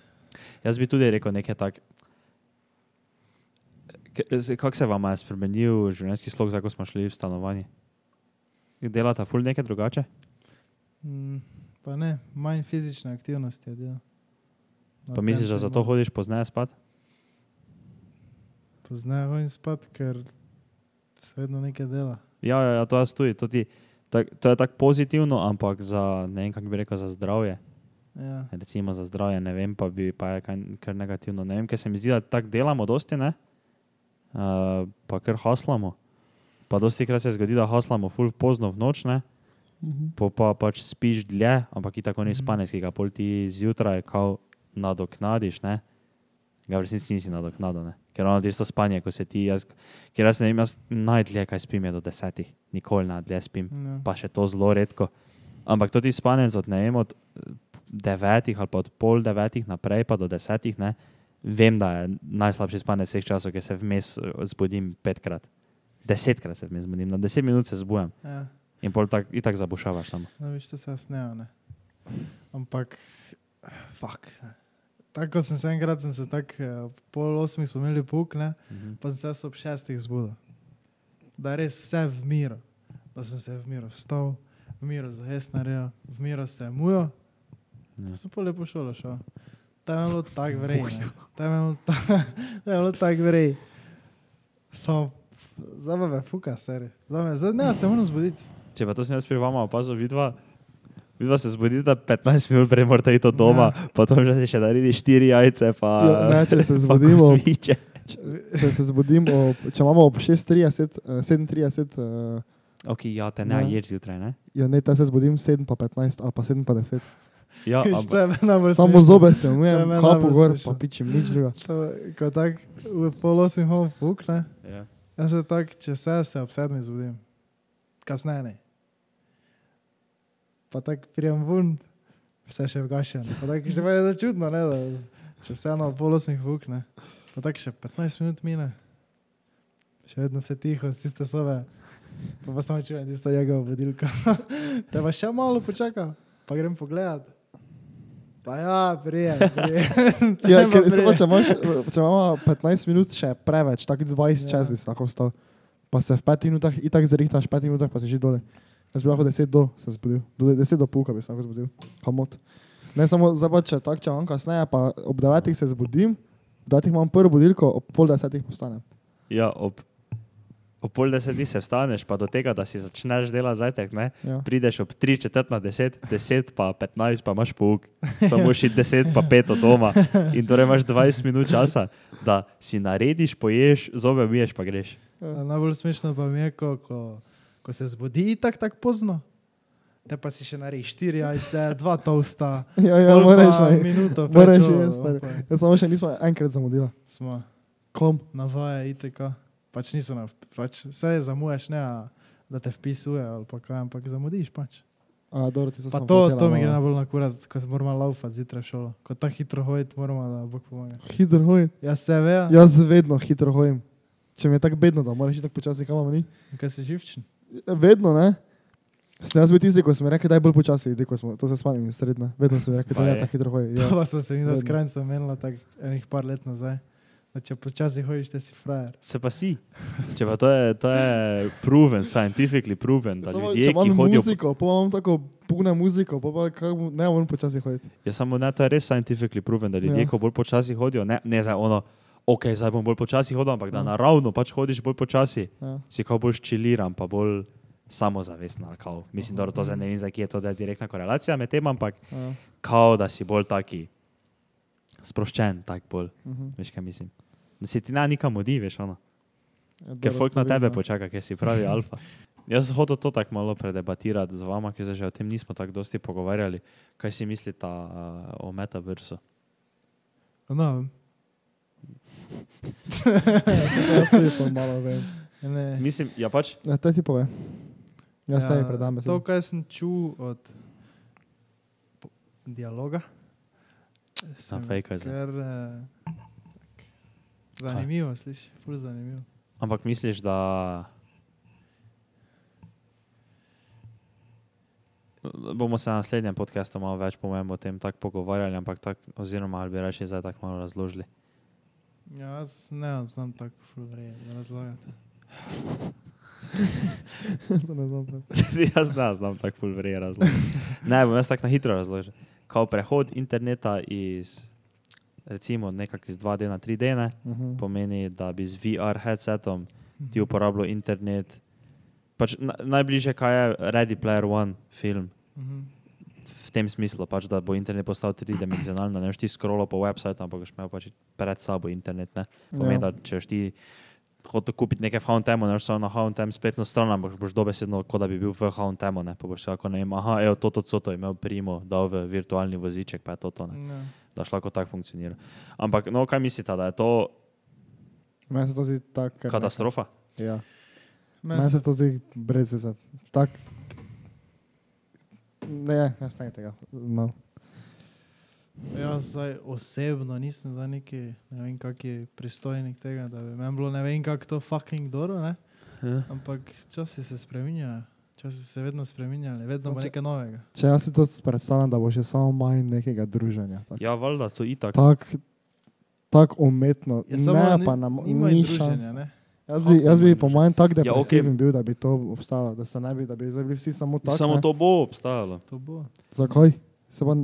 Jaz bi tudi rekel nekaj tak. K- z- Kako se vam je spremenil življenjski slog, zdaj ko smo šli v stanovanje? Delata ful nekaj drugače? Mm, pa ne, manj fizične aktivnosti je del. Pa misliš, da zato hodiš pozneje spat? Pozneje hodim spat, ker se vedno nekaj dela. Ja, ja, ja to jaz tudi. To, ti, tak, to je tako pozitivno, ampak za, ne vem, kako bi rekel, za zdravje. Ja. Recimo za zdravje, ne vem, pa bi pa je kaj, kar negativno. Ne vem, ker se mi zdi, da tako delamo dosti, ne? Uh, pa kar haslamo. Pa dosti krat se zgodi, da haslamo ful pozno v noč, ne? Mhm. po pa pač spiš dlje, ampak tako ni Mhm. spanec, ki ga pol ti zjutraj kao nadoknadiš, ne? Ga v resnici nisi nadoknadil, ne? Ker ono tisto spanje, ko se ti jaz, ker jaz ne vem, jaz najdlje kaj spim je do desetih, nikoli na dlje spim, Ja. pa še to zelo redko. Ampak to ti spanec od ne vem, od devetih ali pa od pol devetih naprej pa do desetih, ne? Vem, da je najslabši spanec vseh časov, ker se vmes eh, zbudim petkrat. Desetkrat se vmes zbudim, na deset minut se zbujam Ja. in pol tak, itak zabušavaš samo. No, viš, to se jaz ne, ne. Ampak, fuck. Tako sem se enkrat, sem se tako, eh, pol osmih smo imeli puk, ne, Mhm. pa sem se ob šestih zbudil. Da je res vse v miru. Da sem se v miru vstal, v miru zahes naredil, v miru se mujo, Ja. sem pa lepo šolo šel. Tam je bilo tako vrej, ne. Tam je bilo ta- je bilo tako vrej. Samo, zdaj me fuka, stari. Zdaj ne, se moram zbuditi. Če pa to sem jaz pri vama opazil, vidva, vidva se zbudita 15 minut prej, morate iti od doma, ja. potem že še naredi 4 jajce, pa Ja, ne, če se zbudimo-. Če, če se zbudim, ob, če imamo ob 6.30, eh, 7.30, uh, Ok, ja, te ne Ja. ješ zjutraj, ne? ja, ne, ta se zbudim 7 pa 15 ali pa 7 pa 10. Ja, Viš, to ampak, je najbolj Samo smešno. zobe se To je umijem, meni kapo gor, pa pičim, nič druga. To, ko tako v pol osmih imam fuk, ne? ja. Jaz se tako, če se, se ob sedmih zbudim. Kasneje ne. Pa tako prijem ven, vse še vgašeno. Pa tako se meni je čudno, ne? Da, če vseeno ob pol osmih fuk, ne? Pa tako še 15 minut mine. Še vedno vse tiho, z tiste sobe. Pa, pa samo čujem tisto njegovo vodilko. Te pa še malo počaka, pa grem pogledat. Pa ja, prijem, prijem. Ja, ker, se pa, če, imaš, če imamo 15 minut še preveč, tako 20 Ja. čas bi se lahko vstal. Pa se v 5 minutah, itak zrihtaš, v 5 minutah pa si že dole. Jaz bi lahko 10 do se zbudil, do 10 do puka bi se lahko zbudil, kamot. Ne samo zdaj pa, če tako, če imam kasneje, pa ob 9 se zbudim, ob 9 imam prvo budilko, ob pol 10 postanem. ja ob, ob pol desetih se vstaneš, pa do tega, da si začneš delati zajtrk, ne? Ja. Prideš ob 3 četrt na 10, 10 pa 15 pa imaš pouk, samo še 10 pa 5 od doma. In torej imaš 20 minut časa, da si narediš, poješ, zobe miješ pa greš. A Najbolj smešno pa mi je, ko, ko, ko se zbudi tako tak pozno. Te pa si še naredi štiri jajce, dva tosta. Ja, ja, moraš, ne. Minuto, Moraš pa Jaz samo še nismo enkrat zamudila. Smo Kom? na vaje, itk. Pač niso na, pač vse zamujaš, ne, a da te vpisuje ali pa kaj, ampak zamudiš pač. A, dobro, to, hotela to mi malo. gre najbolj na kurat, ko moramo laufati zjutraj šolo. Ko tako hitro hoditi, moramo, da Bog pomaga. Hitro hojim. Ja, se ve, Jaz vedno hitro hojim. Če mi je tako bedno, da moraš tako počasi, kam ni. kaj si živčen. Vedno, ne? Sem jaz bil tisti, ko sem rekel, da je bolj počasi, idi, ko smo, to se spomnim iz srednje. Vedno sem rekel, da je. je tako hitro hoji. To Ja. pa smo se mi da Vedno. skrajnico menila tako enih par let nazaj. Da če počasi hojiš, te si frajer. Se pa si. Če pa to je, to je proven, scientifically proven, da Samo, ljudje, če ki hodijo... muziko, pa imam tako pune muziko, pa, pa kako ne morem počasi hoditi. Ja, samo ne, to je res scientifically proven, da ljudje, Ja. ko bolj počasi hodijo, ne, ne za ono, ok, zdaj bom bolj počasi hodil, ampak da Ja. naravno pač hodiš bolj počasi, Ja. si kao bolj ščiliran, pa bolj samozavesten. Mislim, da to zdaj ne vem, za kje je to da je direktna korelacija med tem, ampak Ja. kao da si bolj taki sproščen, tak bolj, Mhm. veš kaj mislim. Da se ti na nikam odi, veš ono. Ja, Ker folk to na tebe ja. počaka, ker si pravi alfa. Jaz sem hotel to tako malo predebatirati z vama, ker se že o tem nismo tako dosti pogovarjali. Kaj si mislite uh, o metaversu? No, Jaz tudi to malo vem. ne. Mislim, ja pač, Ja, te ti pove. Jaz tebi predam To, besedo. kar sem čul od dialoga, sem fejkaj zdaj. kar eh, tak, zanimivo, slišiš, ful zanimivo. ampak misliš, da bomo se na naslednjem podkastu malo več po mojem o tem tako pogovarjali, ampak tak, oziroma ali bi raje zdaj tako malo razložili. Ja, jaz ne znam tako ful vred razlagati. Ne znam, jaz ne znam tako pulverije razložiti. Ne, bom jaz tako na hitro razložil. Kao prehod interneta iz, recimo, nekako iz 2D na 3D, ne, Mhm. pomeni, da bi z VR headsetom ti uporabljal internet. Pač na, najbližje, kaj je Ready Player One film, Mhm. v tem smislu, pač, da bo internet postal tridimenzionalen, ne boš ti scrollo po website, ampak boš imel pač pred sabo internet. Ne. Pomeni, Ja. da če ti hotel kupiti nekaj v Hauntemu, ne boš samo na Hauntem spletno stran, ampak boš dobesedno, kot da bi bil v Hauntemu, ne. Pa boš lahko ne vem, aha, evo, to, to, to, to imel primo, dal v virtualni voziček, pa je to to, ne. Ja. Da šlo lahko tako funkcionira. Ampak, no, kaj mislite, da je to Meni se to zdi tako. katastrofa? nekaj. Ja. Meni se to zdi brez veze. Tak. Ne, jaz ne tega. No. Jaz zdaj osebno nisem za neki, ne vem, kak je pristojnik tega, da bi meni bilo ne vem, kako to fucking dobro, ne? Ja. Ampak časi se spreminjajo, časi se vedno spreminjajo, vedno bo nekaj novega. Če jaz si to predstavljam, da bo še samo manj nekega druženja. Tako Ja, valjda, to itak. tak, tak umetno. Ja, ne, ni- pa na, Nima ni druženja, šans. ne? Jaz bi, jaz bi po mojem tako Ja, depresiven bil, da bi to obstajalo, da se ne bi, da bi zdaj bili vsi samo tako. Samo ne. to bo obstajalo. To bo. Zakaj? Se pa,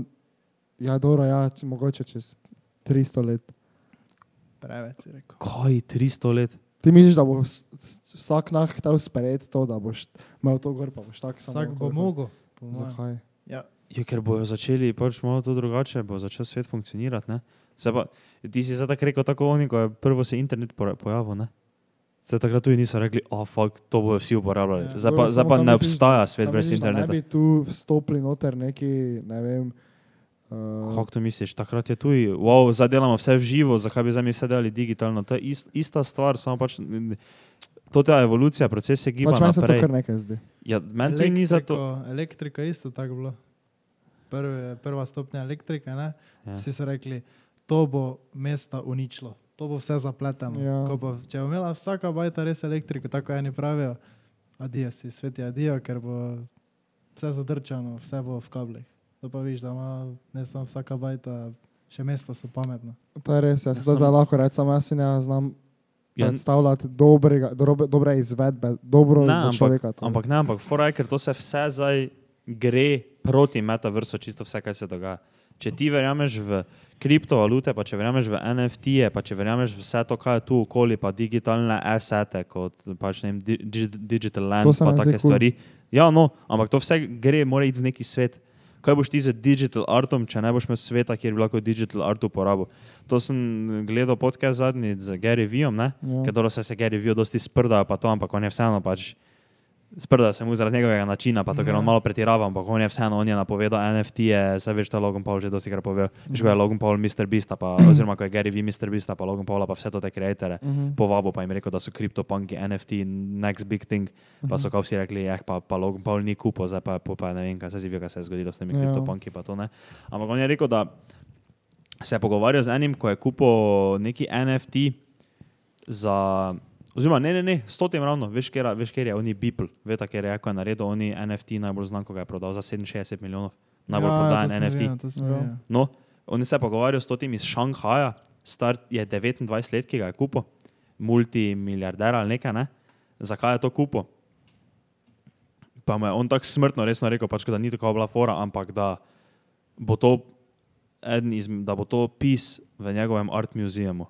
ja, dobro, ja, če, mogoče čez 300 let. Preveč si rekel. Kaj, 300 let? Ti misliš, da bo vs- vs- vsak nah hotel sprejeti to, da boš imel to gor, pa boš tako samo. Vsak bo mogel. Zakaj? Ja, Ja, ker bojo začeli pač malo to drugače, bo začel svet funkcionirati. Ne? Zdaj Pa, ti si zdaj rekel, tako oni, ko je prvo se internet pojavil. Ne? Zdaj takrat tudi niso rekli, oh, fuck, to bojo vsi uporabljali. Ja. Zdaj pa, zdaj pa ne misliš, obstaja svet brez interneta. Ne bi tu vstopili noter neki, ne vem. Uh, Kako to misliš? Takrat je tu, wow, zdaj delamo vse v živo, zakaj bi zdaj mi vse delali digitalno? To je ist, ista stvar, samo pač. To je evolucija, proces se giba pač meni se to kar nekaj zdi. Ja, meni tudi ni za to. Elektriko- Elektrika je isto tako bilo. Prve, prva stopnja elektrike, ne? Ja. Vsi so rekli, to bo mesta uničilo, to bo vse zapleteno. Ja. Ko Bo, če bo imela vsaka bajta res elektriko, tako eni pravijo, adijo si, svet je adijo, ker bo vse zadrčano, vse bo v kablih. To pa viš, da ima ne samo vsaka bajta, še mesta so pametna. To je res, jaz Ja, to sem- zelo lahko rečem, jaz ne znam Ja, predstavljati dobrega, dobre, dobre izvedbe, dobro Ne, ampak- človeka. to. Ampak ne, ampak foraj, ker to se vse zdaj gre proti metaversu, čisto vse, kaj se dogaja. Če ti verjameš v kriptovalute, pa če verjameš v NFT-je, pa če verjameš v vse to, kar je tu okoli, pa digitalne asete, kot pač ne vem, di- di- digital land, pa take cool. stvari. Ja, no, ampak to vse gre, mora iti v neki svet. Kaj boš ti z digital artom, če ne boš imel sveta, kjer bi lahko digital art uporabil? To sem gledal podcast zadnji z Gary Vijem, ne? Ja. ker dobro se se Gary Vee dosti sprda, pa to, ampak on je vseeno pač. Sprda se mu zaradi njegovega načina, pa to, ker on Ja. malo pretirava, ampak on je vseeno, on je napovedal NFT-je, se veš, to je Logan Paul že dosti krat povedal. Že ko je Logan Paul Mr. Beast, pa, oziroma ko je Gary Vee Mr. Beast, pa Logan Paul, pa vse to te kreatere. Mhm. Povabo pa jim rekel, da so kriptopunki, NFT, next big thing. Pa so kao vsi rekli, eh, pa, pa Logan Paul ni kupil, zdaj pa, pa, pa ne vem, kaj se zdi, kaj se je zgodilo s temi Ja. kriptopunki, pa to ne. Ampak on je rekel, da se je pogovarjal z enim, ko je kupil neki NFT za Oziroma, ne, ne, ne, stotim ravno, veš, kjer, veš, kjer je oni Beeple, veš, kjer je rekel, naredil oni NFT, najbolj znan, ko ga je prodal za 67 milijonov, najbolj ja, prodajen NFT. sem Ja. No, oni se pogovarjajo s totim iz Šanghaja, star je 29 let, ki ga je kupil, multimiliarder ali nekaj, ne? zakaj je to kupil. Pa mu je on tako smrtno resno rekel, pač, da ni tako bila fora, ampak da bo to, iz, da bo to pis v njegovem art muzeju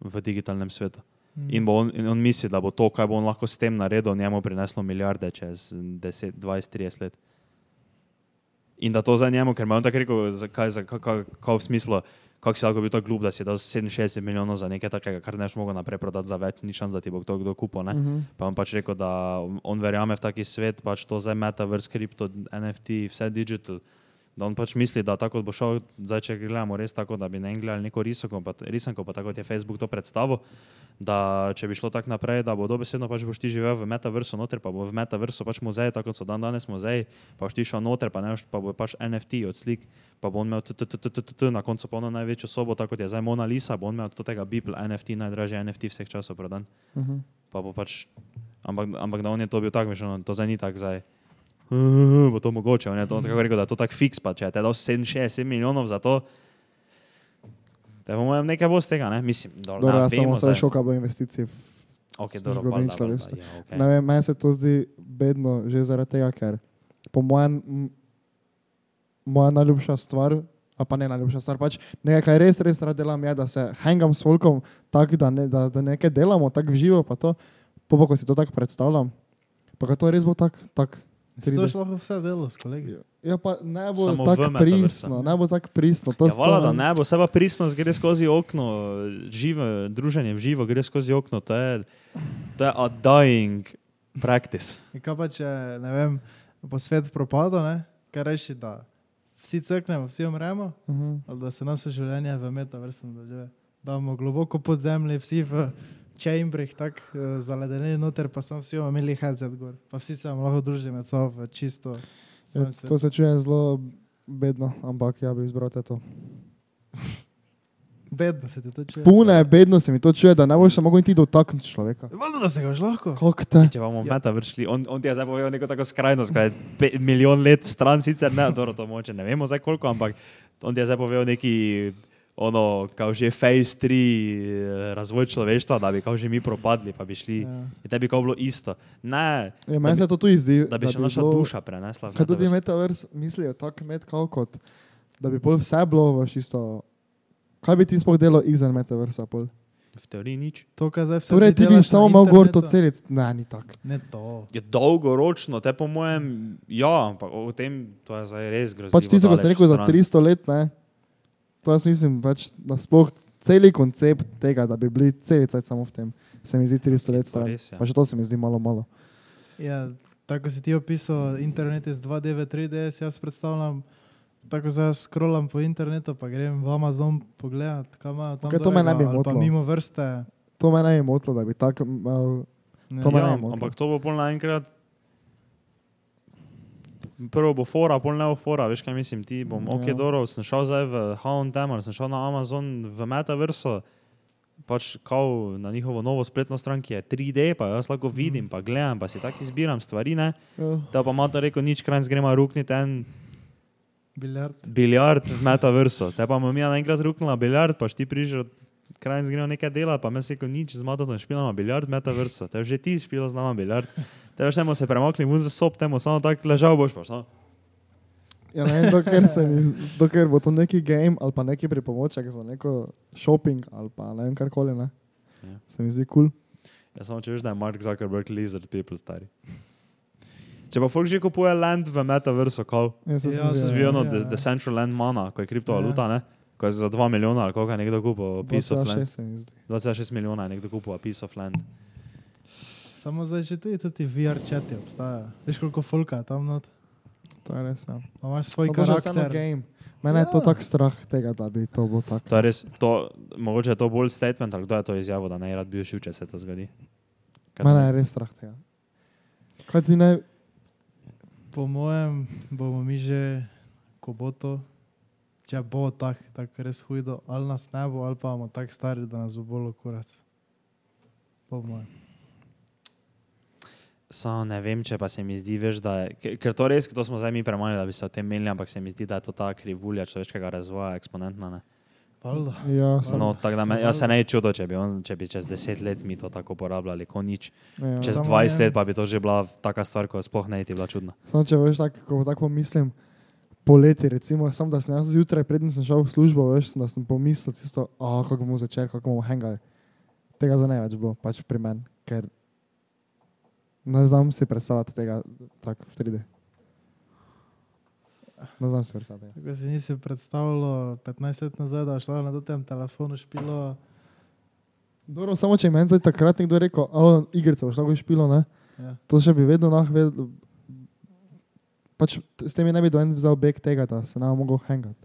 v digitalnem svetu. Mm. In, on, in on misli, da bo to, kaj bo on lahko s tem naredil, njemu prineslo milijarde čez 10, 20, 30 let. In da to za njemu, ker me on tako rekel, za- kaj, za, kaj, kaj v smislu, kako si lahko bil tako glup, da si dal 67 milijonov za nekaj takega, kar ne boš mogel naprej prodati za več, ni šans, da ti bo kdo, kdo kupil. Ne? Mhm. Pa on pač rekel, da on verjame v taki svet, pač to zdaj metaverse, kripto, NFT, vse digital. Da on pač misli, da tako bo šel, zdaj če gledamo res tako, da bi ne gledali neko risanko, pa, risanko, pa tako kot je Facebook to predstavil, da če bi šlo tako naprej, da bo dobesedno pač boš ti živel v metaversu noter, pa bo v metaversu pač muzej, tako kot so dan danes muzeji, pa boš ti šel noter, pa, ne, pa bo pač NFT od slik, pa bo on imel na koncu pa ono največjo sobo, tako kot je zdaj Mona Lisa, bo on imel od tega Beeple NFT, najdražji NFT vseh časov prodan Mhm. pa bo pač, ampak, ampak da on je to bil tak, veš, ono, to zdaj ni tako zdaj. "Uh, Bo to mogoče, on je to tako rekel, da je to tako fiks, pa če je te dal 67 milijonov za to, da po mojem nekaj bo z tega, ne? Mislim, dobro, Dobro, samo vemo zdaj zdaj. šoka bo investicij. v- Ok, v dobro, človeštva. valjda, ja, okay. Ne vem, meni se to zdi bedno že zaradi tega, ker po mojem, moja najljubša stvar, a pa ne najljubša stvar, pač nekaj, kar res, res rad delam, je, da se hangam s folkom tako, da, ne, da, da nekaj delamo tako v živo, pa to, po ko si to tako predstavljam, pa ko to res bo tako. Tak, Si to še lahko vse delo s kolegi. Ja, pa ne bo Samo tako pristno, ne bo tako pristno. To Ja, vala, da ne bo, se pa pristnost gre skozi okno, živo, druženje v živo gre skozi okno, to je, to je a dying practice. In kaj pa če, ne vem, bo svet propadel, ne? kaj reči, da vsi crknemo, vsi umremo, Mhm. ali da se naše življenje v metaversu nadaljuje. Da bomo globoko pod zemljo, vsi v čembrih, tako uh, zaledeni noter, pa sem vsi imeli headset gor. Pa vsi se lahko družili med sabo v čisto. Ja, to se čuje zelo bedno, ampak ja bi izbral to. Bedno se ti to čuje. Pune, bedno se mi to čuje, da ne boš se mogel niti dotakniti človeka. Valjda, da se ga že lahko. Kako te? Če bomo Ja. meta vršli, on, on ti je zdaj povedal neko tako skrajnost, kaj je pe, milijon let stran, sicer ne, dobro, to moče, ne vemo zdaj koliko, ampak on ti je zdaj povedal neki, ono, kao že phase 3 eh, razvoj človeštva, da bi kao že mi propadli, pa bi šli, Ja. in tebi kao bilo isto. Ne, Ja, meni se to tudi zdi. da bi še naša bilo- duša prenesla. Kaj tudi metaverse. metaverse mislijo, tako med kao kot, da bi pol vse bilo v čisto. Kaj bi ti sploh delal izven metaversa? Pol? V teoriji nič. To, Torej ti bi samo imel gor to celic. Ne, ni tako. Ne to. Je dolgoročno, te po mojem, ja, ampak o tem to je zdaj res grozno. Pač ti si, si rekel za 300 let, ne? To jaz mislim, pač nasploh celi koncept tega, da bi bili celice samo v tem, se mi zdi 300 let stran. Res, ja. Pa še to se mi zdi malo malo. Ja, tako si ti opisal, internet je z 2D v 3D, si jaz predstavljam. Tako zdaj scrollam po internetu, pa grem v Amazon pogledat, kaj imajo tam. Okej, to me ne bi motilo. mimo vrste. To me ne je motilo, da bi tako. Ne. To me ja, ampak to bo pol naenkrat. Prvo bo fora, pol ne bo fora, veš kaj mislim, ti bom, Ja. ok, dobro, sem šel zdaj v H&M, ali sem šel na Amazon v Metaverso, pač kao na njihovo novo spletno stran, ki je 3D, pa jaz lahko vidim, pa gledam, pa si tako izbiram stvari, ne. Ja. Da pa malo rekel, nič krajc gremo rukniti en Biljard. biljard v Metaverso. Te pa mi naenkrat ruknila biljard, pa ti prišel. Kraj gremo nekaj dela, pa meni se rekel, nič, z Matotom špilamo biljard, metaverso. Te že ti špila z nama biljard. Te veš, temu se premakli, mu za sob, temu samo tako ležal boš, pa samo. Ja, ne dokler, mi, dokler bo to neki game ali pa neki pripomoček za neko shopping ali pa ne vem karkoli, ne. Ja. Se mi zdi kul. Cool. Ja, samo če veš, da je Mark Zuckerberg lizard people stari. Če pa folk že kupuje land v metaverso, kao, Ja, se Ja, z videl, Viono, ja, the, ja. the Central Land Mana, ko je kriptovaluta, ne? Ko je za 2 milijona ali koliko je nekdo kupil, piece of 2,6 land. se mi zdi. 2,6 milijona je nekdo kupil, piece of land. Samo zdaj že tudi, tudi VR čati obstaja. Veš koliko folka tam not. To je res. Ja. Imaš svoj Samo karakter. game. Mene je to Ja. tako strah tega, da bi to bilo tako. To je res, to, mogoče je to bolj statement, ali kdo je to izjavil, da ne rad bi šel, če se to zgodi. Kaj Mene je res strah tega. Kaj ti ne, Po mojem bomo mi že, ko bo to, če bo tako tak res hujdo, ali nas ne bo, ali pa bomo tako stari, da nas bo bolj kurac. Po mojem. Samo ne vem, če pa se mi zdi, veš, da je, ker- to res, to smo zdaj mi premali, da bi se o tem menili, ampak se mi zdi, da je to ta krivulja človeškega razvoja eksponentna. Ne? Valjda. Ja, sem, No, da me, jaz se ne bi čudil, če bi, on, če bi čez deset let mi to tako uporabljali, kot nič. ja. Čez Samo 20 ne- let pa bi to že bila taka stvar, ko sploh ne bi bila čudna. Samo če veš, tako, ko tako mislim, poleti, recimo, sam da sem jaz zjutraj, preden sem šel v službo, veš, da sem pomislil tisto, oh, kako bomo začeli, kako bomo hengali. Tega za ne več bilo, pač pri meni, ker ne znam si predstavljati tega tako v 3D. Ne znam si predstavljati. tega. Tako si nisi predstavljal 15 let nazaj, da šlo na tem telefonu špilo. Dobro, samo če je meni takrat nekdo rekel, alo, igrice boš lahko špilo, ne? Ja. To še bi vedno lahko vedel. Pač s tem je ne bi dojen vzel beg tega, da se nam mogel hangati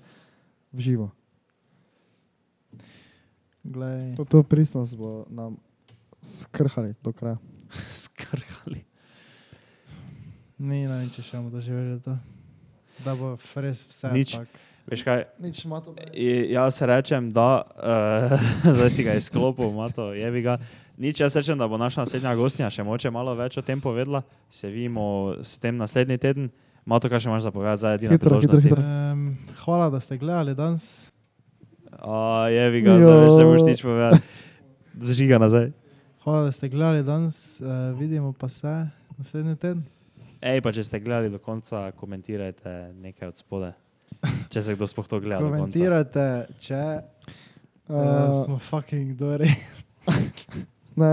v živo. Glej, To, to pristnost bo nam skrhali do kraja. Skrhali. ni na nič, še bomo doživeli to. Da bo res vse. Nič. tak. Veš kaj, Nič ima to. I- jaz rečem, da, uh, zdaj si ga izklopil, Mato, jebi ga. Nič, jaz rečem, da bo naša naslednja gostnja še moče malo več o tem povedala. Se vidimo s tem naslednji teden. Mato, kaj še imaš za povedati, zdaj edina Hitro, hitro, priložnost. hitro. Um, hvala, da ste gledali danes. A, jebi ga, zdaj več ne boš nič povedati. Drži ga nazaj. Hvala, da ste gledali danes. Uh, vidimo pa se naslednji teden. Ej, pa če ste gledali do konca, komentirajte nekaj od spode. Če se kdo sploh to gleda. do konca. Komentirajte, če uh, Uh, smo fucking dori. ne,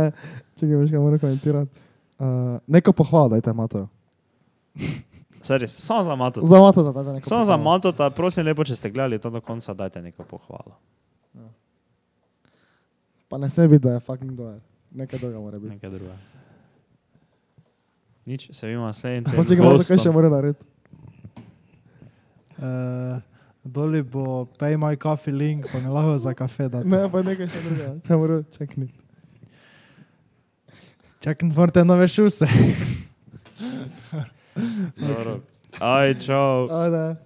če ga veš, kaj moram komentirati. Uh, neko pohvalo, dajte Mato. Saj res, Samo za Mato. Za Mato, da dajte neko Samo za. Mato, ta prosim lepo, če ste gledali to do konca, dajte neko pohvalo. Pa ne sme biti, da je fucking dojer. Nekaj drugega mora biti. Nekaj drugega. Nič, se vidimo naslednji Pa če teden. ga kaj še gostom. mora narediti. Uh, doli bo pay my coffee link, pa ne lahko za kafe. dati. Ne, pa nekaj še drugega. Če mora čekniti. Čakaj, morate nove šuse. All right, ciao. All right.